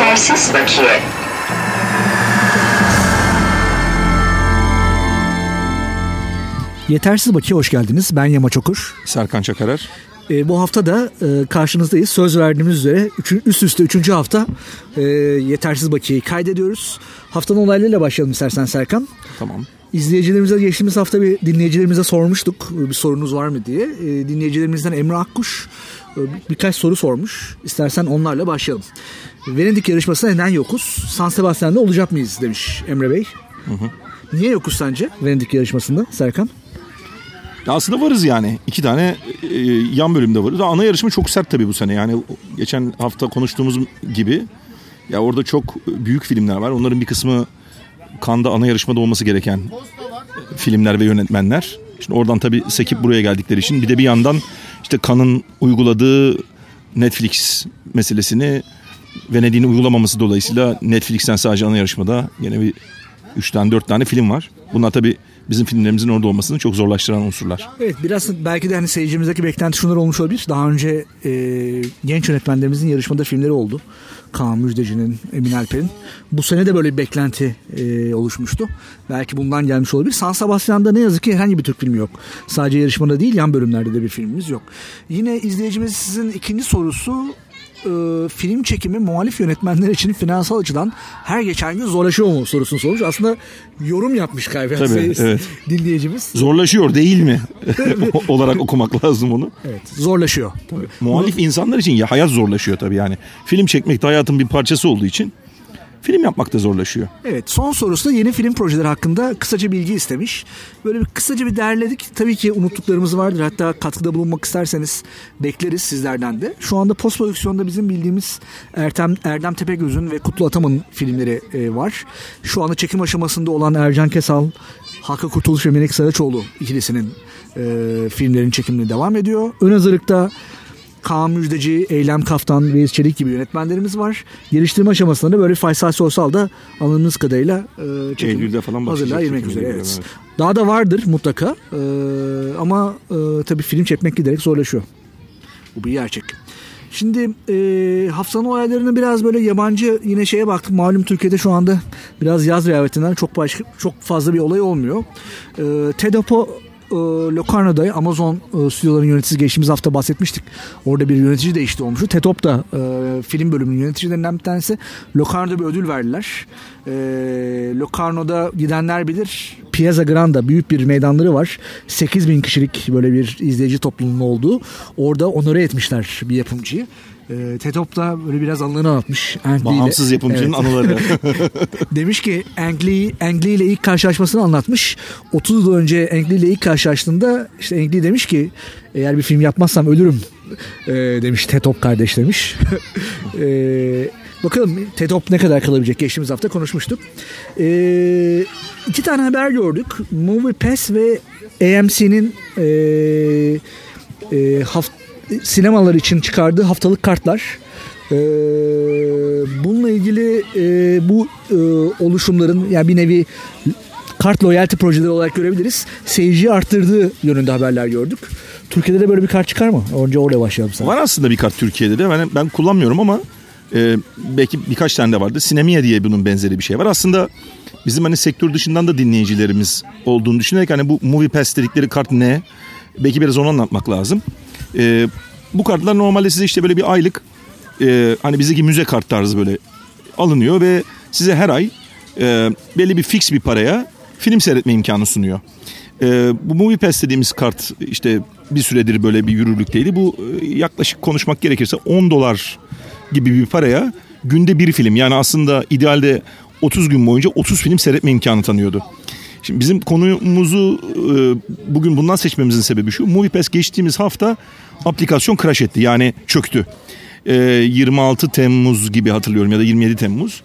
Yetersiz bakiye. Yetersiz Bakiye hoş geldiniz. Ben Yama Çokur. Serkan Çakarer. E, bu hafta da e, karşınızdayız. Söz verdiğimiz üzere üçü, üst üste üçüncü hafta e, Yetersiz Bakiye'yi kaydediyoruz. Haftanın olaylarıyla başlayalım istersen Serkan. Tamam. İzleyicilerimize geçtiğimiz hafta bir dinleyicilerimize sormuştuk bir sorunuz var mı diye. E, dinleyicilerimizden Emre Akkuş e, birkaç soru sormuş. İstersen onlarla başlayalım. Venedik yarışmasında neden yokuz? San Sebastian'da olacak mıyız demiş Emre Bey. Hı hı. Niye yokuz sence Venedik yarışmasında Serkan? Ya aslında varız yani. İki tane e, yan bölümde varız. Ana yarışma çok sert tabii bu sene. Yani geçen hafta konuştuğumuz gibi ya orada çok büyük filmler var. Onların bir kısmı Kanda ana yarışmada olması gereken filmler ve yönetmenler. Şimdi oradan tabii sekip buraya geldikleri için bir de bir yandan işte Kan'ın uyguladığı Netflix meselesini Venedik'in uygulamaması dolayısıyla Netflix'ten sadece ana yarışmada yine bir 3 tane 4 tane film var. Bunlar tabii bizim filmlerimizin orada olmasını çok zorlaştıran unsurlar. Evet biraz belki de hani seyircimizdeki beklenti şunlar olmuş olabilir. Daha önce e, genç yönetmenlerimizin yarışmada filmleri oldu. Kaan Müjdeci'nin, Emin Alper'in. Bu sene de böyle bir beklenti e, oluşmuştu. Belki bundan gelmiş olabilir. San Sebastian'da ne yazık ki herhangi bir Türk filmi yok. Sadece yarışmada değil yan bölümlerde de bir filmimiz yok. Yine izleyicimiz sizin ikinci sorusu e, film çekimi muhalif yönetmenler için finansal açıdan her geçen gün zorlaşıyor mu sorusunu sormuş. Aslında yorum yapmış galiba Tabii, evet. dinleyicimiz. Zorlaşıyor değil mi? olarak okumak lazım onu. Evet zorlaşıyor. Tabii. Muhalif Bunu... insanlar için ya hayat zorlaşıyor tabii yani. Film çekmek de hayatın bir parçası olduğu için film yapmak da zorlaşıyor. Evet son sorusu da yeni film projeleri hakkında kısaca bilgi istemiş. Böyle bir kısaca bir derledik. Tabii ki unuttuklarımız vardır. Hatta katkıda bulunmak isterseniz bekleriz sizlerden de. Şu anda post prodüksiyonda bizim bildiğimiz Ertem, Erdem Tepegöz'ün ve Kutlu Atam'ın filmleri e, var. Şu anda çekim aşamasında olan Ercan Kesal, Hakkı Kurtuluş ve Melek Saraçoğlu ikilisinin e, filmlerin çekimine devam ediyor. Ön hazırlıkta Kaan Müjdeci, Eylem Kaftan, Veys Çelik gibi yönetmenlerimiz var. Geliştirme aşamasında da böyle Faysal Soysal da anladığımız kadarıyla e, çekim Eylül'de falan hazırlığa girmek üzere. Evet. evet. Daha da vardır mutlaka e, ama e, tabii film çekmek giderek zorlaşıyor. Bu bir gerçek. Şimdi e, haftanın olaylarını biraz böyle yabancı yine şeye baktım. Malum Türkiye'de şu anda biraz yaz rehavetinden çok başka çok fazla bir olay olmuyor. E, TED e, Locarno'da Amazon e, stüdyoların yöneticisi geçtiğimiz hafta bahsetmiştik. Orada bir yönetici değişti olmuştu. TETOP da e, film bölümünün yöneticilerinden bir tanesi. Locarno'da bir ödül verdiler. E, Locarno'da gidenler bilir. Piazza Grande büyük bir meydanları var. 8 bin kişilik böyle bir izleyici topluluğunun olduğu. Orada onore etmişler bir yapımcıyı. E, Tetop da böyle biraz anılarını anlatmış. Ang Bağımsız yapımcının evet. anıları. Demiş ki Ang Lee, Ang Lee ile ilk karşılaşmasını anlatmış. 30 yıl önce Ang Lee ile ilk karşılaştığında işte Ang Lee demiş ki eğer bir film yapmazsam ölürüm e, demiş Tetop kardeş demiş. e, bakalım Tetop ne kadar kalabilecek geçtiğimiz hafta konuşmuştuk. E, iki tane haber gördük. Movie Pass ve AMC'nin e, e, hafta sinemalar için çıkardığı haftalık kartlar. Ee, bununla ilgili e, bu e, oluşumların yani bir nevi kart loyalty projeleri olarak görebiliriz. Seyirciyi arttırdığı yönünde haberler gördük. Türkiye'de de böyle bir kart çıkar mı? Önce oraya başlayalım sana. Var aslında bir kart Türkiye'de de. Ben, ben kullanmıyorum ama e, belki birkaç tane de vardı. Sinemia diye bunun benzeri bir şey var. Aslında bizim hani sektör dışından da dinleyicilerimiz olduğunu düşünerek hani bu Movie Pass dedikleri kart ne? Belki biraz onu anlatmak lazım. E, bu kartlar normalde size işte böyle bir aylık e, hani bizdeki müze kart tarzı böyle alınıyor ve size her ay e, belli bir fix bir paraya film seyretme imkanı sunuyor. E, bu Movie Pass dediğimiz kart işte bir süredir böyle bir yürürlükteydi. Bu e, yaklaşık konuşmak gerekirse 10 dolar gibi bir paraya günde bir film yani aslında idealde 30 gün boyunca 30 film seyretme imkanı tanıyordu. Şimdi bizim konumuzu e, bugün bundan seçmemizin sebebi şu. MoviePass geçtiğimiz hafta aplikasyon crash etti yani çöktü. E, 26 Temmuz gibi hatırlıyorum ya da 27 Temmuz.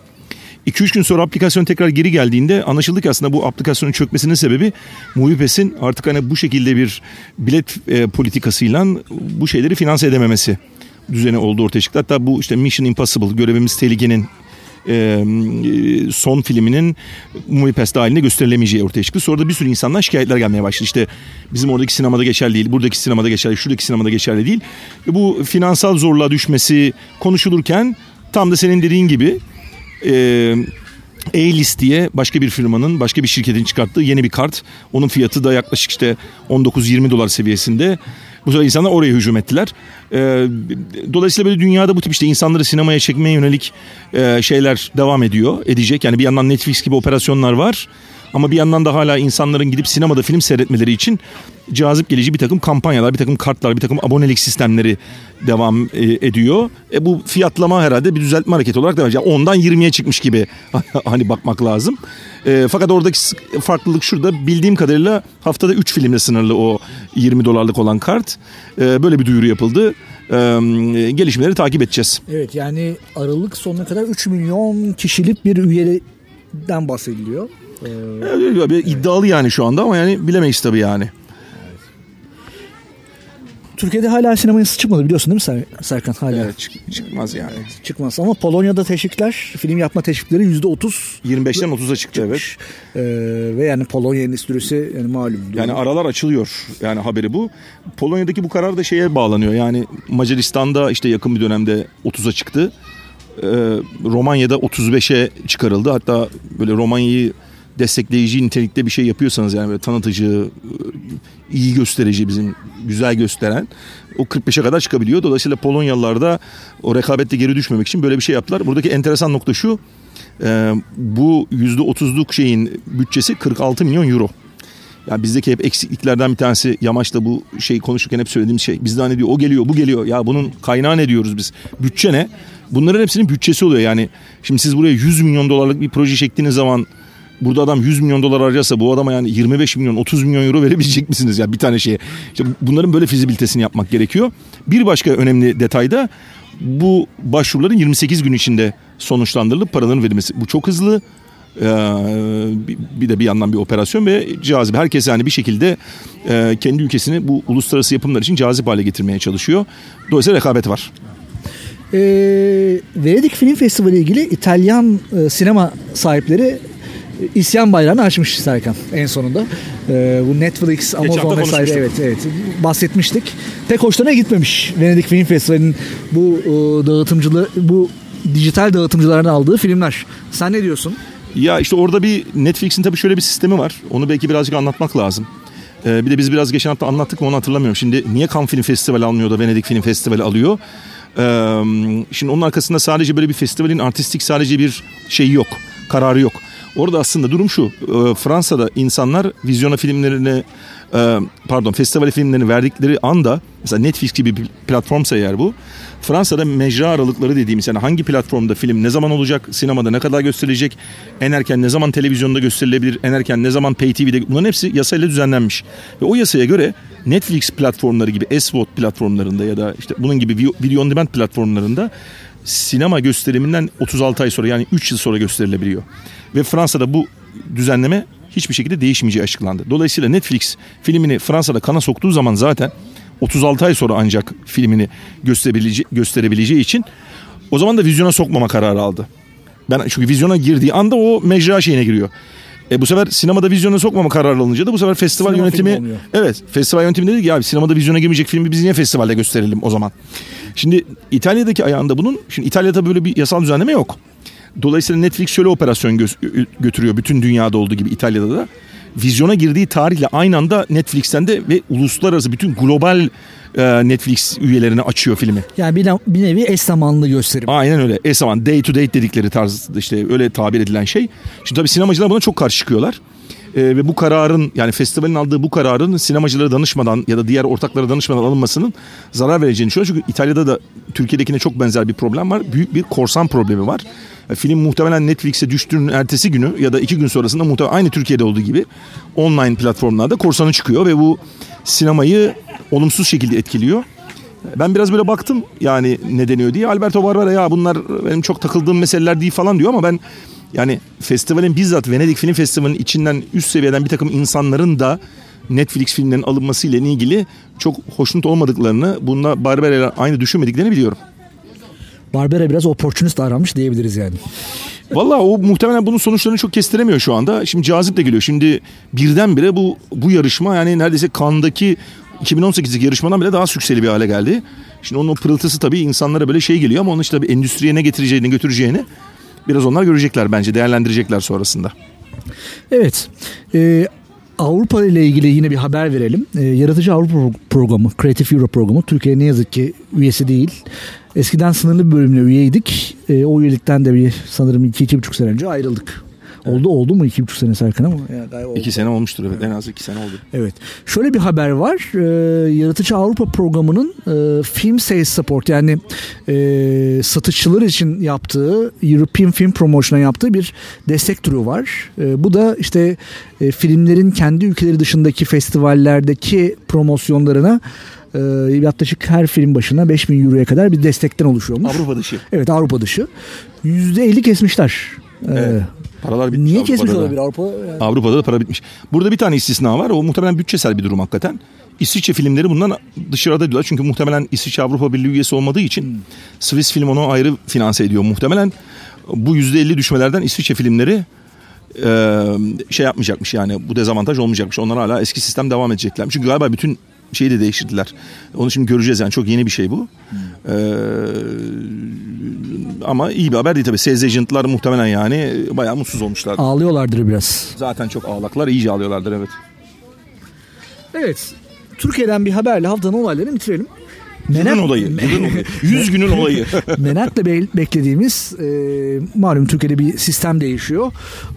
2-3 gün sonra aplikasyon tekrar geri geldiğinde anlaşıldı ki aslında bu aplikasyonun çökmesinin sebebi MoviePass'in artık hani bu şekilde bir bilet e, politikasıyla bu şeyleri finanse edememesi düzeni oldu ortaya çıktı. Hatta bu işte Mission Impossible görevimiz tehlikenin e, son filminin Movie Pass dahilinde gösterilemeyeceği ortaya çıktı. Sonra da bir sürü insandan şikayetler gelmeye başladı. İşte bizim oradaki sinemada geçerli değil, buradaki sinemada geçerli, şuradaki sinemada geçerli değil. Ve bu finansal zorluğa düşmesi konuşulurken Tam da senin dediğin gibi e, A-List diye başka bir firmanın, başka bir şirketin çıkarttığı yeni bir kart. Onun fiyatı da yaklaşık işte 19-20 dolar seviyesinde. Bu sefer insanlar oraya hücum ettiler. E, dolayısıyla böyle dünyada bu tip işte insanları sinemaya çekmeye yönelik e, şeyler devam ediyor, edecek. Yani bir yandan Netflix gibi operasyonlar var. Ama bir yandan da hala insanların gidip sinemada film seyretmeleri için cazip gelici bir takım kampanyalar, bir takım kartlar, bir takım abonelik sistemleri devam e, ediyor. E bu fiyatlama herhalde bir düzeltme hareketi olarak devam ediyor. Yani 10'dan 20'ye çıkmış gibi hani bakmak lazım. E, fakat oradaki farklılık şurada bildiğim kadarıyla haftada 3 filmle sınırlı o 20 dolarlık olan kart. E, böyle bir duyuru yapıldı. E, gelişmeleri takip edeceğiz. Evet yani Aralık sonuna kadar 3 milyon kişilik bir üyeden bahsediliyor. Ee, bir iddialı yani şu anda ama yani bilemeyiz tabii yani. Türkiye'de hala sinema yasası çıkmadı biliyorsun değil mi Serkan hala? Evet çık, çıkmaz yani. Çıkmaz ama Polonya'da teşvikler, film yapma teşvikleri yüzde otuz. 25'ten 30'a çıktı evet. Ee, ve yani Polonya endüstrisi yani malum. Yani aralar açılıyor yani haberi bu. Polonya'daki bu karar da şeye bağlanıyor yani Macaristan'da işte yakın bir dönemde 30'a çıktı. Ee, Romanya'da 35'e çıkarıldı. Hatta böyle Romanya'yı destekleyici nitelikte bir şey yapıyorsanız yani böyle tanıtıcı, iyi gösterici bizim güzel gösteren o 45'e kadar çıkabiliyor. Dolayısıyla Polonyalılar da o rekabette geri düşmemek için böyle bir şey yaptılar. Buradaki enteresan nokta şu e, bu %30'luk şeyin bütçesi 46 milyon euro. Yani bizdeki hep eksikliklerden bir tanesi Yamaç'ta bu şey konuşurken hep söylediğimiz şey. Bizde hani diyor o geliyor bu geliyor. Ya bunun kaynağı ne diyoruz biz? Bütçe ne? Bunların hepsinin bütçesi oluyor. Yani şimdi siz buraya 100 milyon dolarlık bir proje çektiğiniz zaman burada adam 100 milyon dolar harcasa bu adama yani 25 milyon 30 milyon euro verebilecek misiniz ya bir tane şeye? İşte bunların böyle fizibilitesini yapmak gerekiyor. Bir başka önemli detay da bu başvuruların 28 gün içinde sonuçlandırılıp paraların verilmesi. Bu çok hızlı. Ee, bir de bir yandan bir operasyon ve cazip. Herkes yani bir şekilde e, kendi ülkesini bu uluslararası yapımlar için cazip hale getirmeye çalışıyor. Dolayısıyla rekabet var. Ee, Venedik Film Festivali ile ilgili İtalyan e, sinema sahipleri isyan bayrağını açmış Serkan en sonunda. Ee, bu Netflix, Amazon vesaire evet evet bahsetmiştik. Pek hoşlarına gitmemiş Venedik Film Festivali'nin bu e, dağıtımcılığı bu dijital dağıtımcıların aldığı filmler. Sen ne diyorsun? Ya işte orada bir Netflix'in tabii şöyle bir sistemi var. Onu belki birazcık anlatmak lazım. Ee, bir de biz biraz geçen hafta anlattık mı onu hatırlamıyorum. Şimdi niye Cannes Film Festivali almıyor da Venedik Film Festivali alıyor? Ee, şimdi onun arkasında sadece böyle bir festivalin artistik sadece bir şeyi yok. Kararı yok. Orada aslında durum şu. E, Fransa'da insanlar vizyona filmlerini e, pardon festival filmlerini verdikleri anda mesela Netflix gibi bir platformsa eğer bu Fransa'da mecra aralıkları dediğimiz yani hangi platformda film ne zaman olacak sinemada ne kadar gösterilecek en erken ne zaman televizyonda gösterilebilir en erken ne zaman pay TV'de bunların hepsi yasayla düzenlenmiş ve o yasaya göre Netflix platformları gibi SVOD platformlarında ya da işte bunun gibi video on demand platformlarında sinema gösteriminden 36 ay sonra yani 3 yıl sonra gösterilebiliyor. Ve Fransa'da bu düzenleme hiçbir şekilde değişmeyeceği açıklandı. Dolayısıyla Netflix filmini Fransa'da kana soktuğu zaman zaten 36 ay sonra ancak filmini gösterebileceği, gösterebileceği için o zaman da vizyona sokmama kararı aldı. Ben çünkü vizyona girdiği anda o mecra şeyine giriyor. E bu sefer sinemada vizyona sokmama kararı alınca da bu sefer festival Sinema yönetimi evet festival yönetimi dedi ki ya sinemada vizyona girmeyecek filmi biz niye festivalde gösterelim o zaman. Şimdi İtalya'daki ayağında bunun şimdi İtalya'da böyle bir yasal düzenleme yok. Dolayısıyla Netflix şöyle operasyon gö- götürüyor bütün dünyada olduğu gibi İtalya'da da. Vizyona girdiği tarihle aynı anda Netflix'ten de ve uluslararası bütün global e, Netflix üyelerine açıyor filmi. Yani bir, bir nevi eş zamanlı gösterim. Aynen öyle. Eş zaman day to day dedikleri tarz işte öyle tabir edilen şey. Şimdi tabii sinemacılar buna çok karşı çıkıyorlar. Ee, ve bu kararın yani festivalin aldığı bu kararın sinemacılara danışmadan ya da diğer ortaklara danışmadan alınmasının zarar vereceğini düşünüyorum. Çünkü İtalya'da da Türkiye'dekine çok benzer bir problem var. Büyük bir korsan problemi var. Film muhtemelen Netflix'e düştüğünün ertesi günü ya da iki gün sonrasında muhtemelen aynı Türkiye'de olduğu gibi online platformlarda korsanı çıkıyor ve bu sinemayı olumsuz şekilde etkiliyor. Ben biraz böyle baktım yani ne deniyor diye. Alberto Barbera ya bunlar benim çok takıldığım meseleler değil falan diyor ama ben yani festivalin bizzat Venedik Film Festivali'nin içinden üst seviyeden bir takım insanların da Netflix filmlerin alınmasıyla ilgili çok hoşnut olmadıklarını, bunda Barbera ile aynı düşünmediklerini biliyorum. Barbera biraz opportunist davranmış diyebiliriz yani. Valla o muhtemelen bunun sonuçlarını çok kestiremiyor şu anda. Şimdi cazip de geliyor. Şimdi birdenbire bu bu yarışma yani neredeyse kandaki 2018'deki yarışmadan bile daha sükseli bir hale geldi. Şimdi onun o pırıltısı tabii insanlara böyle şey geliyor ama onun işte tabii endüstriye ne getireceğini götüreceğini biraz onlar görecekler bence değerlendirecekler sonrasında. Evet. Ee, Avrupa ile ilgili yine bir haber verelim. Ee, Yaratıcı Avrupa programı, Creative Europe programı Türkiye ne yazık ki üyesi değil. Eskiden sınırlı bir bölümle üyeydik. Ee, o üyelikten de bir sanırım 2-2,5 sene önce ayrıldık. Oldu oldu mu 2,5 sene Serkan ama? Yani oldu. İki sene olmuştur evet en az iki sene oldu. Evet. Şöyle bir haber var. Ee, Yaratıcı Avrupa programının e, film sales support yani e, satışçılar için yaptığı European Film Promotion'a yaptığı bir destek turu var. E, bu da işte e, filmlerin kendi ülkeleri dışındaki festivallerdeki promosyonlarına e, yaklaşık her film başına 5000 euroya kadar bir destekten oluşuyormuş. Avrupa dışı. Evet Avrupa dışı. %50 kesmişler. Ee, Evet. Paralar bitmiş Niye Avrupa'da kesmiş da. olabilir Avrupa? Yani Avrupa'da da para bitmiş. Burada bir tane istisna var. O muhtemelen bütçesel bir durum hakikaten. İsviçre filmleri bundan dışarıda diyorlar. Çünkü muhtemelen İsviçre Avrupa Birliği üyesi olmadığı için Swiss Film onu ayrı finanse ediyor. Muhtemelen bu %50 düşmelerden İsviçre filmleri e, şey yapmayacakmış yani bu dezavantaj olmayacakmış. Onlar hala eski sistem devam edecekler. Çünkü galiba bütün şeyi de değiştirdiler. Onu şimdi göreceğiz yani çok yeni bir şey bu. Ee, ama iyi bir haber değil tabii. Sales agent'lar muhtemelen yani bayağı mutsuz olmuşlar. ağlıyorlardır biraz. Zaten çok ağlaklar, iyice ağlıyorlardır evet. Evet. Türkiye'den bir haberle haftanın olaylarını bitirelim. Yılın olayı, yılın olayı. 100 günün olayı. Merakla be- beklediğimiz e, malum Türkiye'de bir sistem değişiyor.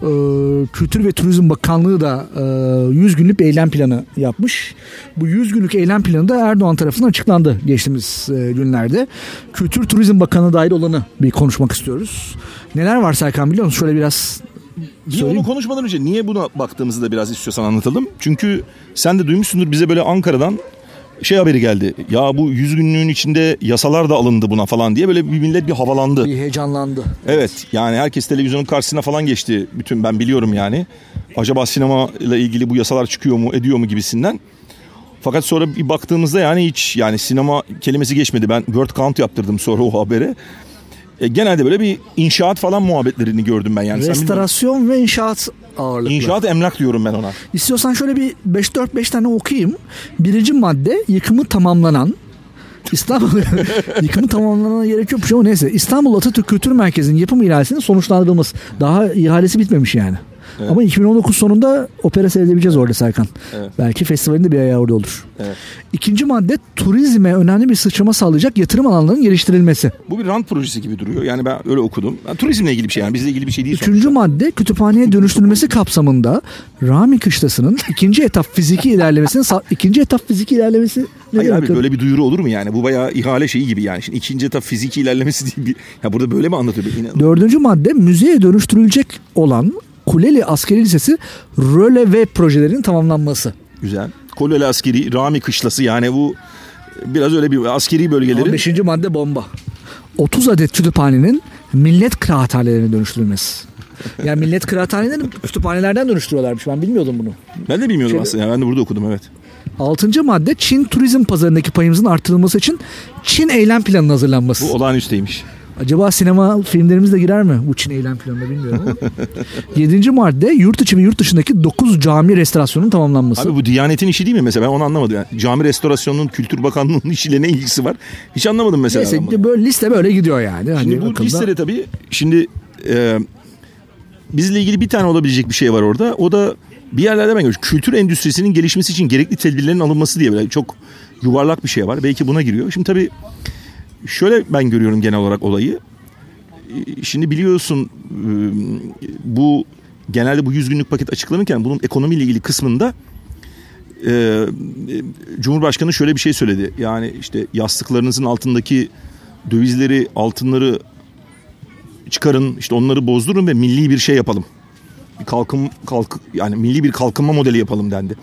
E, Kültür ve Turizm Bakanlığı da e, 100 günlük bir eylem planı yapmış. Bu 100 günlük eylem planı da Erdoğan tarafından açıklandı geçtiğimiz e, günlerde. Kültür Turizm Bakanı dahil olanı bir konuşmak istiyoruz. Neler var Serkan biliyor musun? Şöyle biraz Bir Söyleyeyim. onu konuşmadan önce niye buna baktığımızı da biraz istiyorsan anlatalım. Çünkü sen de duymuşsundur bize böyle Ankara'dan şey haberi geldi. Ya bu 100 günlüğün içinde yasalar da alındı buna falan diye böyle bir millet bir havalandı. bir heyecanlandı. Evet yani herkes televizyonun karşısına falan geçti. Bütün ben biliyorum yani. Acaba sinema ile ilgili bu yasalar çıkıyor mu ediyor mu gibisinden. Fakat sonra bir baktığımızda yani hiç yani sinema kelimesi geçmedi. Ben word count yaptırdım sonra o habere. E, genelde böyle bir inşaat falan muhabbetlerini gördüm ben yani. Restorasyon ve inşaat ağırlıklı. İnşaat emlak diyorum ben ona. İstiyorsan şöyle bir 5-4-5 tane okuyayım. Birinci madde yıkımı tamamlanan İstanbul yıkımı tamamlanana gerek yokmuş ama neyse. İstanbul Atatürk Kültür Merkezi'nin yapım ihalesinin sonuçlandırılması. Daha ihalesi bitmemiş yani. Ama 2019 sonunda opera seyredebileceğiz orada Serkan. Evet. Belki festivalin de bir ayağı orada olur. Evet. İkinci madde turizme önemli bir sıçrama sağlayacak yatırım alanlarının geliştirilmesi. Bu bir rant projesi gibi duruyor. Yani ben öyle okudum. Yani turizmle ilgili bir şey yani bizle ilgili bir şey değil. Üçüncü madde kütüphaneye dönüştürülmesi kapsamında Rami Kışlası'nın ikinci etap fiziki ilerlemesinin sa- ikinci etap fiziki ilerlemesi ne Hayır abi böyle bir duyuru olur mu yani? Bu bayağı ihale şeyi gibi yani. Şimdi ikinci etap fiziki ilerlemesi değil. Bir, ya burada böyle mi anlatıyor? İnan- Dördüncü madde müzeye dönüştürülecek olan Kuleli Askeri Lisesi röle ve projelerinin tamamlanması. Güzel. Koleli askeri, Rami kışlası yani bu biraz öyle bir askeri bölgeleri. 15. madde bomba. 30 adet kütüphanenin millet kıraathanelerine dönüştürülmesi. Yani millet kıraathanelerini kütüphanelerden dönüştürüyorlarmış. Ben bilmiyordum bunu. Ben de bilmiyordum Şey- aslında. Yani ben de burada okudum evet. Altıncı madde Çin turizm pazarındaki payımızın artırılması için Çin eylem planının hazırlanması. Bu olağanüstüymüş. Acaba sinema filmlerimiz de girer mi bu Çin eylem planına bilmiyorum ama. Yedinci madde yurt içi ve yurt dışındaki 9 cami restorasyonunun tamamlanması. Abi bu Diyanet'in işi değil mi mesela? Ben onu anlamadım. Yani cami restorasyonunun Kültür Bakanlığı'nın işiyle ne ilgisi var? Hiç anlamadım mesela. Neyse böyle liste böyle gidiyor yani. Hani Şimdi bu akılda- listede tabii şimdi e, bizle ilgili bir tane olabilecek bir şey var orada. O da bir yerlerde ben görüyorum. Kültür endüstrisinin gelişmesi için gerekli tedbirlerin alınması diye böyle çok yuvarlak bir şey var. Belki buna giriyor. Şimdi tabii şöyle ben görüyorum genel olarak olayı. E, Şimdi biliyorsun e, bu genelde bu 100 günlük paket açıklanırken bunun ekonomiyle ilgili kısmında e, e, Cumhurbaşkanı şöyle bir şey söyledi. Yani işte yastıklarınızın altındaki dövizleri, altınları çıkarın, işte onları bozdurun ve milli bir şey yapalım. Bir kalkın kalk yani milli bir kalkınma modeli yapalım dendi.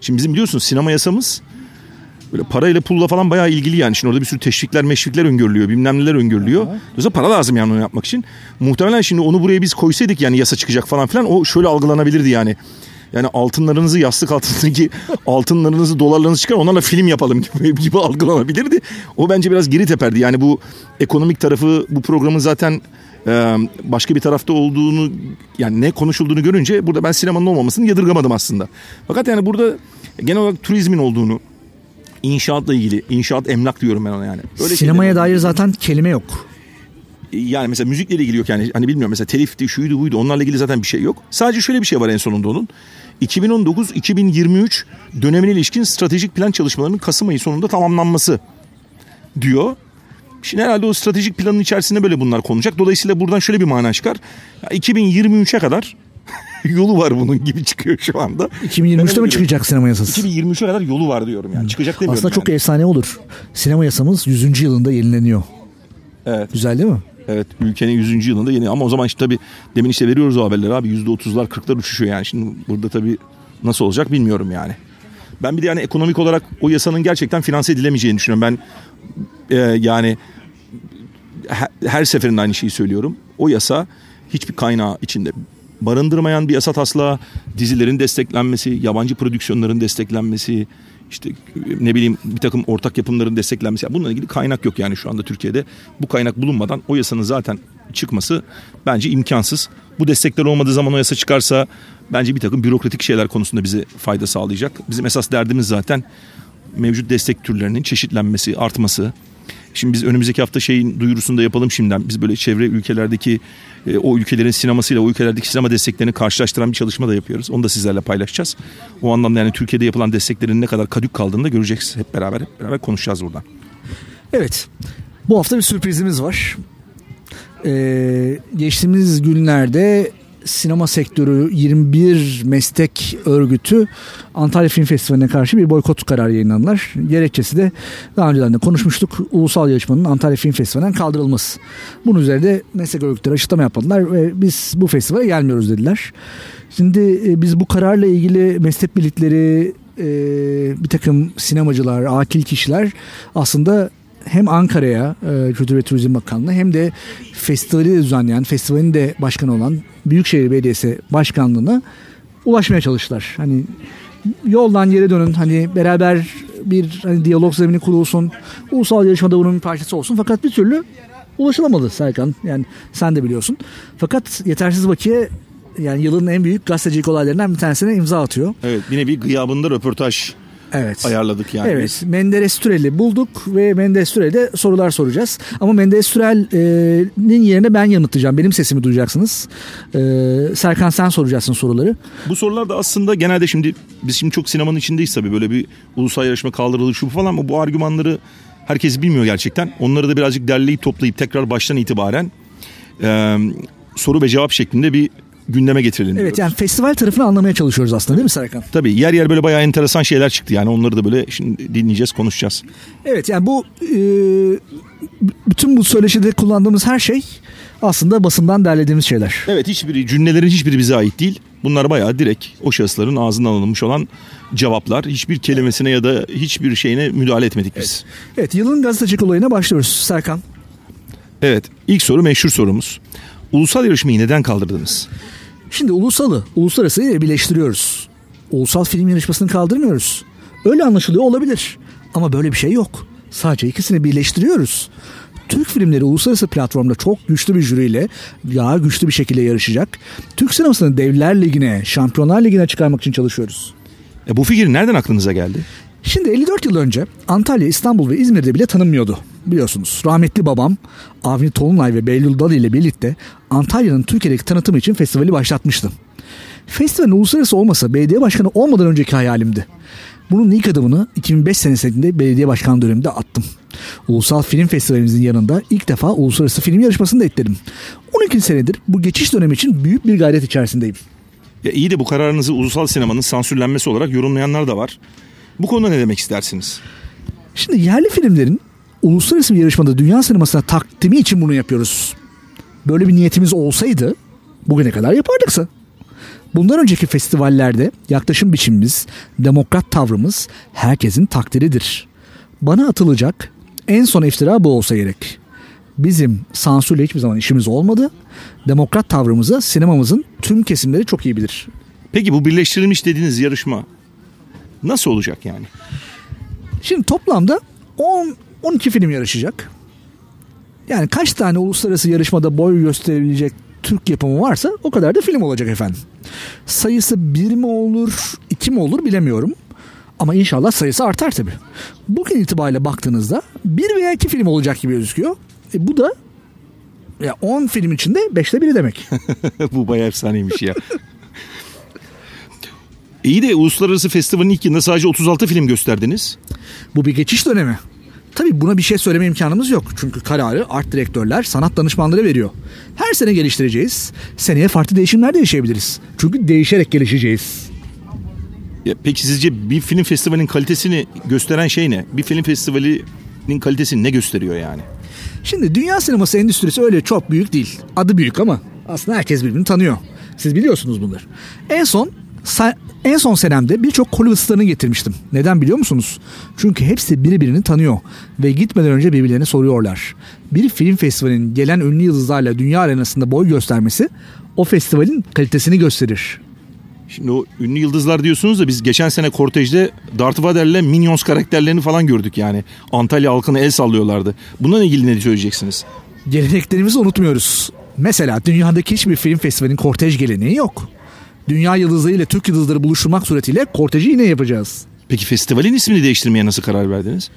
Şimdi bizim biliyorsun sinema yasamız böyle parayla pulla falan bayağı ilgili yani. Şimdi orada bir sürü teşvikler, meşvikler öngörülüyor, bilmem neler öngörülüyor. Dolayısıyla para lazım yani onu yapmak için. Muhtemelen şimdi onu buraya biz koysaydık yani yasa çıkacak falan filan o şöyle algılanabilirdi yani. Yani altınlarınızı yastık altındaki altınlarınızı dolarlarınızı çıkar onlarla film yapalım gibi, gibi algılanabilirdi. O bence biraz geri teperdi. Yani bu ekonomik tarafı bu programın zaten e, başka bir tarafta olduğunu yani ne konuşulduğunu görünce burada ben sinemanın olmamasını yadırgamadım aslında. Fakat yani burada genel olarak turizmin olduğunu İnşaatla ilgili. inşaat emlak diyorum ben ona yani. Öyle Sinemaya dair zaten kelime yok. Yani mesela müzikle ilgili yok yani. Hani bilmiyorum mesela telifti, şuydu buydu onlarla ilgili zaten bir şey yok. Sadece şöyle bir şey var en sonunda onun. 2019-2023 dönemine ilişkin stratejik plan çalışmalarının Kasım ayı sonunda tamamlanması diyor. Şimdi herhalde o stratejik planın içerisinde böyle bunlar konacak. Dolayısıyla buradan şöyle bir mana çıkar. 2023'e kadar yolu var bunun gibi çıkıyor şu anda. 2023'te mi çıkacak sinema yasası? 2023'e kadar yolu var diyorum yani. Çıkacak demiyorum Aslında çok yani. efsane olur. Sinema yasamız 100. yılında yenileniyor. Evet. Güzel değil mi? Evet ülkenin 100. yılında yeni ama o zaman işte tabii demin işte veriyoruz o haberleri abi %30'lar 40'lar uçuşuyor yani. Şimdi burada tabii nasıl olacak bilmiyorum yani. Ben bir de yani ekonomik olarak o yasanın gerçekten finanse edilemeyeceğini düşünüyorum. Ben e, yani her, her seferinde aynı şeyi söylüyorum. O yasa hiçbir kaynağı içinde barındırmayan bir yasa taslağı, dizilerin desteklenmesi, yabancı prodüksiyonların desteklenmesi, işte ne bileyim bir takım ortak yapımların desteklenmesi. bununla ilgili kaynak yok yani şu anda Türkiye'de. Bu kaynak bulunmadan o yasanın zaten çıkması bence imkansız. Bu destekler olmadığı zaman o yasa çıkarsa bence bir takım bürokratik şeyler konusunda bize fayda sağlayacak. Bizim esas derdimiz zaten mevcut destek türlerinin çeşitlenmesi, artması. Şimdi biz önümüzdeki hafta şeyin duyurusunu da yapalım şimdiden. Biz böyle çevre ülkelerdeki e, o ülkelerin sinemasıyla o ülkelerdeki sinema desteklerini karşılaştıran bir çalışma da yapıyoruz. Onu da sizlerle paylaşacağız. O anlamda yani Türkiye'de yapılan desteklerin ne kadar kadük kaldığını da göreceksiniz. Hep beraber hep beraber konuşacağız buradan. Evet. Bu hafta bir sürprizimiz var. Ee, geçtiğimiz günlerde sinema sektörü 21 meslek örgütü Antalya Film Festivali'ne karşı bir boykot kararı yayınladılar. Gerekçesi de daha önceden de konuşmuştuk. Ulusal yarışmanın Antalya Film Festivali'nden kaldırılması. Bunun üzerinde meslek örgütleri açıklama yapmadılar ve biz bu festivale gelmiyoruz dediler. Şimdi e, biz bu kararla ilgili meslek birlikleri e, bir takım sinemacılar, akil kişiler aslında hem Ankara'ya e, Kültür ve Turizm Bakanlığı hem de festivali de düzenleyen, festivalin de başkanı olan Büyükşehir Belediyesi Başkanlığı'na ulaşmaya çalıştılar. Hani yoldan geri dönün hani beraber bir hani diyalog zemini kurulsun. Ulusal yarışmada bunun bir parçası olsun. Fakat bir türlü ulaşılamadı Serkan. Yani sen de biliyorsun. Fakat yetersiz bakiye yani yılın en büyük gazetecilik olaylarından bir tanesine imza atıyor. Evet bir nevi gıyabında röportaj Evet. ayarladık yani. Evet. Menderes Türel'i bulduk ve Menderes Türel'e sorular soracağız. Ama Menderes Türel'in yerine ben yanıtlayacağım. Benim sesimi duyacaksınız. Ee, Serkan sen soracaksın soruları. Bu sorular da aslında genelde şimdi biz şimdi çok sinemanın içindeyiz tabii böyle bir ulusal yarışma kaldırıldı şu falan ama bu argümanları herkes bilmiyor gerçekten. Onları da birazcık derleyip toplayıp tekrar baştan itibaren e, soru ve cevap şeklinde bir gündeme getirelim Evet yani festival tarafını anlamaya çalışıyoruz aslında değil mi Serkan? Tabii yer yer böyle bayağı enteresan şeyler çıktı yani onları da böyle şimdi dinleyeceğiz konuşacağız. Evet yani bu e, bütün bu söyleşide kullandığımız her şey aslında basından derlediğimiz şeyler. Evet hiçbiri cümlelerin hiçbiri bize ait değil. Bunlar bayağı direkt o şahısların ağzından alınmış olan cevaplar. Hiçbir kelimesine ya da hiçbir şeyine müdahale etmedik biz. Evet, evet yılın gazetecilik olayına başlıyoruz Serkan. Evet ilk soru meşhur sorumuz. Ulusal yarışmayı neden kaldırdınız? Şimdi ulusalı, uluslararası birleştiriyoruz. Ulusal film yarışmasını kaldırmıyoruz. Öyle anlaşılıyor olabilir. Ama böyle bir şey yok. Sadece ikisini birleştiriyoruz. Türk filmleri uluslararası platformda çok güçlü bir jüriyle daha güçlü bir şekilde yarışacak. Türk sinemasını Devler Ligi'ne, Şampiyonlar Ligi'ne çıkarmak için çalışıyoruz. E bu fikir nereden aklınıza geldi? Şimdi 54 yıl önce Antalya, İstanbul ve İzmir'de bile tanınmıyordu biliyorsunuz. Rahmetli babam Avni Tolunay ve Behlül Dalı ile birlikte Antalya'nın Türkiye'deki tanıtımı için festivali başlatmıştı. Festivalin uluslararası olmasa belediye başkanı olmadan önceki hayalimdi. Bunun ilk adımını 2005 senesinde belediye başkan döneminde attım. Ulusal Film Festivalimizin yanında ilk defa uluslararası film yarışmasını da ekledim. 12 senedir bu geçiş dönemi için büyük bir gayret içerisindeyim. Ya iyi de bu kararınızı ulusal sinemanın sansürlenmesi olarak yorumlayanlar da var. Bu konuda ne demek istersiniz? Şimdi yerli filmlerin uluslararası bir yarışmada dünya sinemasına takdimi için bunu yapıyoruz. Böyle bir niyetimiz olsaydı bugüne kadar yapardıksa. Bundan önceki festivallerde yaklaşım biçimimiz, demokrat tavrımız herkesin takdiridir. Bana atılacak en son iftira bu olsa gerek. Bizim sansürle hiçbir zaman işimiz olmadı. Demokrat tavrımızı sinemamızın tüm kesimleri çok iyi bilir. Peki bu birleştirilmiş dediğiniz yarışma nasıl olacak yani? Şimdi toplamda 10 12 film yarışacak. Yani kaç tane uluslararası yarışmada boy gösterebilecek Türk yapımı varsa o kadar da film olacak efendim. Sayısı bir mi olur, iki mi olur bilemiyorum. Ama inşallah sayısı artar tabii. Bugün itibariyle baktığınızda bir veya iki film olacak gibi gözüküyor. E bu da ya 10 film içinde 5'te biri demek. Bu bayağı efsaneymiş ya. İyi de uluslararası festivalin ilk yılında sadece 36 film gösterdiniz. Bu bir geçiş dönemi. Tabii buna bir şey söyleme imkanımız yok. Çünkü kararı art direktörler, sanat danışmanları veriyor. Her sene geliştireceğiz. Seneye farklı değişimler de yaşayabiliriz. Çünkü değişerek gelişeceğiz. Ya peki sizce bir film festivalinin kalitesini gösteren şey ne? Bir film festivalinin kalitesini ne gösteriyor yani? Şimdi dünya sineması endüstrisi öyle çok büyük değil. Adı büyük ama aslında herkes birbirini tanıyor. Siz biliyorsunuz bunları. En son en son senemde birçok Hollywood starını getirmiştim. Neden biliyor musunuz? Çünkü hepsi birbirini tanıyor ve gitmeden önce birbirlerine soruyorlar. Bir film festivalinin gelen ünlü yıldızlarla dünya arenasında boy göstermesi o festivalin kalitesini gösterir. Şimdi o ünlü yıldızlar diyorsunuz da biz geçen sene kortejde Darth Vader'le Minions karakterlerini falan gördük yani. Antalya halkına el sallıyorlardı. Bununla ilgili ne söyleyeceksiniz? Geleneklerimizi unutmuyoruz. Mesela dünyadaki hiçbir film festivalinin kortej geleneği yok. Dünya yıldızları ile Türk yıldızları buluşturmak suretiyle korteji yine yapacağız. Peki festivalin ismini değiştirmeye nasıl karar verdiniz?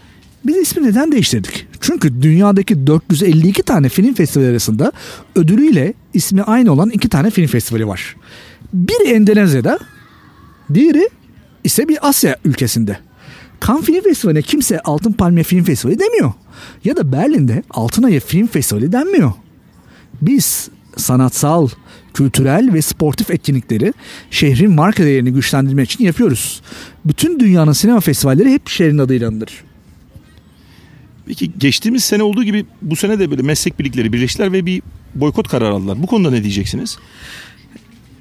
Biz ismi neden değiştirdik? Çünkü dünyadaki 452 tane film festivali arasında ödülüyle ismi aynı olan iki tane film festivali var. Biri Endonezya'da, diğeri ise bir Asya ülkesinde. Cannes Film Festivali'ne kimse Altın Palmiye Film Festivali demiyor. Ya da Berlin'de Altın Ayı Film Festivali denmiyor. Biz sanatsal, kültürel ve sportif etkinlikleri şehrin marka değerini güçlendirmek için yapıyoruz. Bütün dünyanın sinema festivalleri hep şehrin adıyla anılır. Peki geçtiğimiz sene olduğu gibi bu sene de böyle meslek birlikleri birleştiler ve bir boykot kararı aldılar. Bu konuda ne diyeceksiniz?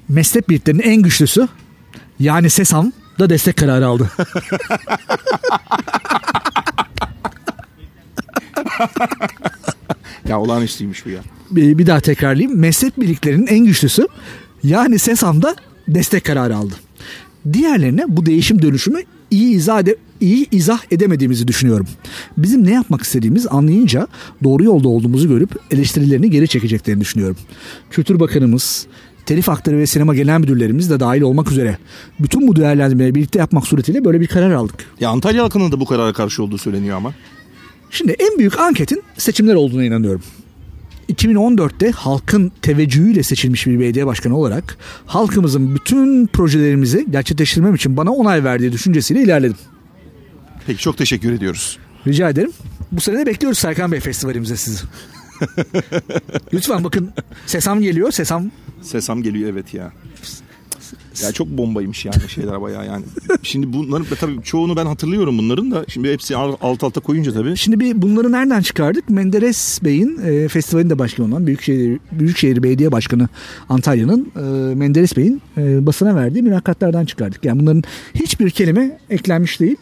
Meslek birliklerinin en güçlüsü yani SESAM da destek kararı aldı. ya olağanüstüymüş bu ya. Bir, bir daha tekrarlayayım. Meslek birliklerinin en güçlüsü yani SESAM da destek kararı aldı. Diğerlerine bu değişim dönüşümü iyi izah, ede, iyi izah edemediğimizi düşünüyorum. Bizim ne yapmak istediğimiz anlayınca doğru yolda olduğumuzu görüp eleştirilerini geri çekeceklerini düşünüyorum. Kültür Bakanımız, telif hakları ve sinema genel müdürlerimiz de dahil olmak üzere bütün bu değerlendirmeleri birlikte yapmak suretiyle böyle bir karar aldık. Ya Antalya halkının da bu karara karşı olduğu söyleniyor ama. Şimdi en büyük anketin seçimler olduğuna inanıyorum. 2014'te halkın teveccühüyle seçilmiş bir belediye başkanı olarak halkımızın bütün projelerimizi gerçekleştirmem için bana onay verdiği düşüncesiyle ilerledim. Peki çok teşekkür ediyoruz. Rica ederim. Bu sene de bekliyoruz Serkan Bey festivalimize sizi. Lütfen bakın Sesam geliyor. Sesam. Sesam geliyor evet ya. Ya çok bombaymış yani şeyler bayağı yani. Şimdi bunların tabii çoğunu ben hatırlıyorum bunların da. Şimdi hepsi alt alta koyunca tabii. Şimdi bir bunları nereden çıkardık? Menderes Bey'in e, festivalin de başkanı olan Büyükşehir, Büyükşehir Belediye Başkanı Antalya'nın e, Menderes Bey'in e, basına verdiği mülakatlardan çıkardık. Yani bunların hiçbir kelime eklenmiş değil.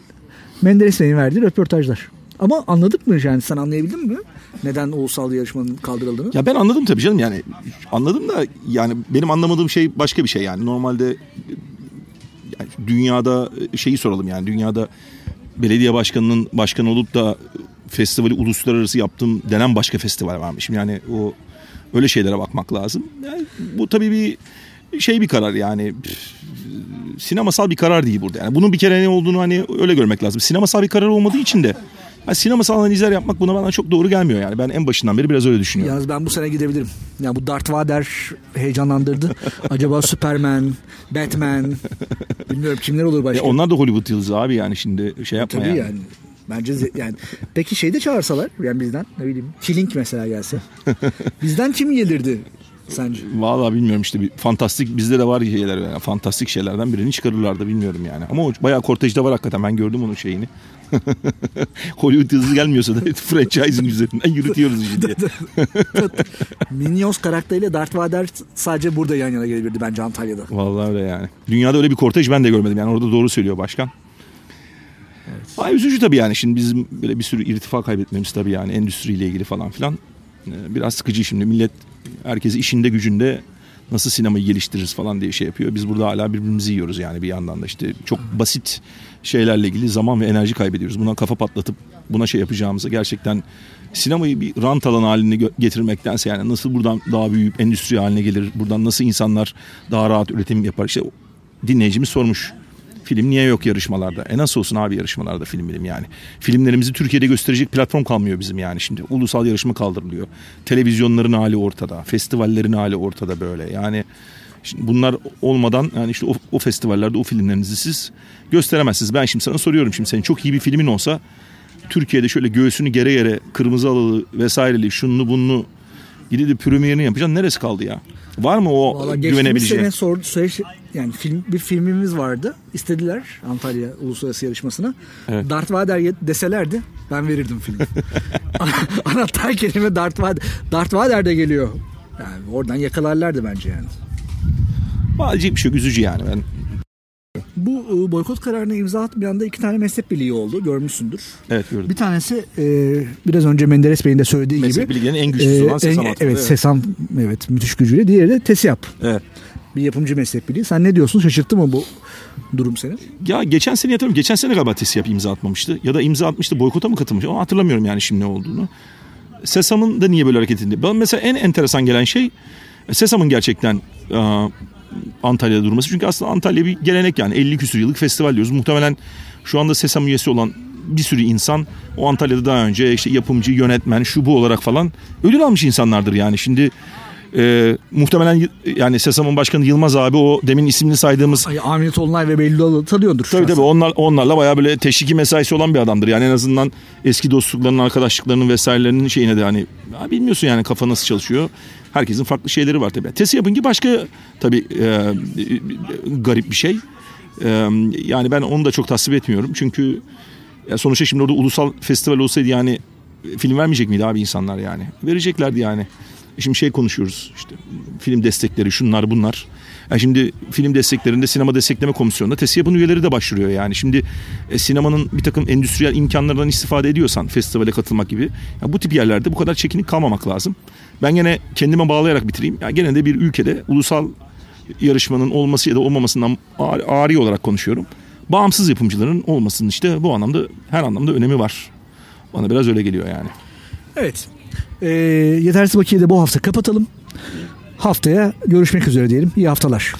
Menderes Bey'in verdiği röportajlar. Ama anladık mı yani sen anlayabildin mi? Neden ulusal yarışmanın kaldırıldığını? Ya ben anladım tabii canım yani anladım da yani benim anlamadığım şey başka bir şey yani normalde yani dünyada şeyi soralım yani dünyada belediye başkanının başkan olup da festivali uluslararası yaptım denen başka festival varmış. Yani o öyle şeylere bakmak lazım. Yani bu tabii bir şey bir karar yani sinemasal bir karar değil burada. Yani bunun bir kere ne olduğunu hani öyle görmek lazım. Sinemasal bir karar olmadığı için de yani sinemasal analizler yapmak buna bana çok doğru gelmiyor yani. Ben en başından beri biraz öyle düşünüyorum. Yalnız ben bu sene gidebilirim. Ya yani bu Darth Vader heyecanlandırdı. Acaba Superman, Batman, bilmiyorum kimler olur başka. E onlar da Hollywood yıldızı abi yani şimdi şey yapma Tabii yani. yani. Bence yani peki şeyde çağırsalar yani bizden ne bileyim Killing mesela gelse. bizden kim gelirdi sence? Vallahi bilmiyorum işte bir fantastik bizde de var şeyler yani fantastik şeylerden birini çıkarırlardı bilmiyorum yani. Ama o bayağı kortejde var hakikaten ben gördüm onun şeyini. Hollywood hızlı gelmiyorsa da franchising üzerinden yürütüyoruz işte. Minions karakteriyle Darth Vader sadece burada yan yana gelebilirdi bence Antalya'da. Vallahi öyle yani. Dünyada öyle bir kortej ben de görmedim. Yani orada doğru söylüyor başkan. Evet. Ay üzücü tabii yani şimdi bizim böyle bir sürü irtifa kaybetmemiz tabii yani endüstriyle ilgili falan filan. Biraz sıkıcı şimdi millet herkes işinde gücünde nasıl sinemayı geliştiririz falan diye şey yapıyor. Biz burada hala birbirimizi yiyoruz yani bir yandan da işte çok basit şeylerle ilgili zaman ve enerji kaybediyoruz. Buna kafa patlatıp buna şey yapacağımıza gerçekten sinemayı bir rant alan haline getirmektense yani nasıl buradan daha büyük endüstri haline gelir, buradan nasıl insanlar daha rahat üretim yapar. İşte dinleyicimiz sormuş. Film niye yok yarışmalarda? E nasıl olsun abi yarışmalarda film bilim yani. Filmlerimizi Türkiye'de gösterecek platform kalmıyor bizim yani şimdi. Ulusal yarışma kaldırılıyor. Televizyonların hali ortada. Festivallerin hali ortada böyle. Yani şimdi bunlar olmadan yani işte o, o festivallerde o filmlerinizi siz gösteremezsiniz. Ben şimdi sana soruyorum şimdi senin çok iyi bir filmin olsa Türkiye'de şöyle göğsünü gere gere kırmızı alılı vesaireli şunlu bunlu gidip premierini yapacaksın. Neresi kaldı ya? Var mı o Valla geçtiğimiz güvenebileceğin? sene sordu, söyleşi- yani film bir filmimiz vardı. İstediler Antalya Uluslararası Yarışmasına. Evet. Darth Vader deselerdi ben verirdim filmi. Anahtar kelime Darth Vader. Darth Vader de geliyor. Yani oradan yakalarlardı bence yani. Acayip bir şey üzücü yani ben. Bu e, boykot kararına imza atmayan da iki tane meslek birliği oldu. Görmüşsündür. Evet gördüm. Bir tanesi e, biraz önce Menderes Bey'in de söylediği Meslek gibi. bilgilerinin en güçlüsü olan Sesam en-. Evet, Evet. Sesam evet müthiş gücüyle. Diğeri de TESİAP. Evet. Bir yapımcı meslek birliği. Sen ne diyorsun? Şaşırttı mı bu durum seni? Ya geçen sene hatırlıyorum. Geçen sene galiba TESİAP imza atmamıştı. Ya da imza atmıştı boykota mı katılmış? Ama hatırlamıyorum yani şimdi ne olduğunu. Sesam'ın da niye böyle hareket edildi? Ben mesela en enteresan gelen şey Sesam'ın gerçekten e, Antalya'da durması. Çünkü aslında Antalya bir gelenek yani 50 küsur yıllık festival diyoruz. Muhtemelen şu anda Sesam üyesi olan bir sürü insan o Antalya'da daha önce işte yapımcı, yönetmen, şu bu olarak falan ödül almış insanlardır yani. Şimdi e, muhtemelen yani Sesam'ın başkanı Yılmaz abi o demin ismini saydığımız Ay, Ahmet Tolunay ve Behlül tanıyordur. Tabii şahsen. tabii onlar, onlarla bayağı böyle teşviki mesaisi olan bir adamdır. Yani en azından eski dostluklarının, arkadaşlıklarının vesairelerinin şeyine de hani ya bilmiyorsun yani kafa nasıl çalışıyor. Herkesin farklı şeyleri var tabii. Tesi yapınca başka tabii e, e, garip bir şey. E, yani ben onu da çok tasvip etmiyorum. Çünkü ya sonuçta şimdi orada ulusal festival olsaydı yani film vermeyecek miydi abi insanlar yani? Vereceklerdi yani. Şimdi şey konuşuyoruz işte film destekleri şunlar bunlar. Yani şimdi film desteklerinde sinema destekleme komisyonunda TESİAP'ın üyeleri de başvuruyor yani. Şimdi e, sinemanın bir takım endüstriyel imkanlardan istifade ediyorsan festivale katılmak gibi ya bu tip yerlerde bu kadar çekinik kalmamak lazım. Ben gene kendime bağlayarak bitireyim. Ya gene de bir ülkede ulusal yarışmanın olması ya da olmamasından ağrı olarak konuşuyorum. Bağımsız yapımcıların olmasının işte bu anlamda her anlamda önemi var. Bana biraz öyle geliyor yani. Evet. Ee, yetersiz bakiye de bu hafta kapatalım. Haftaya görüşmek üzere diyelim. İyi haftalar.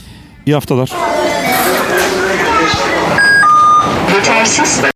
İyi haftalar. Yetersiz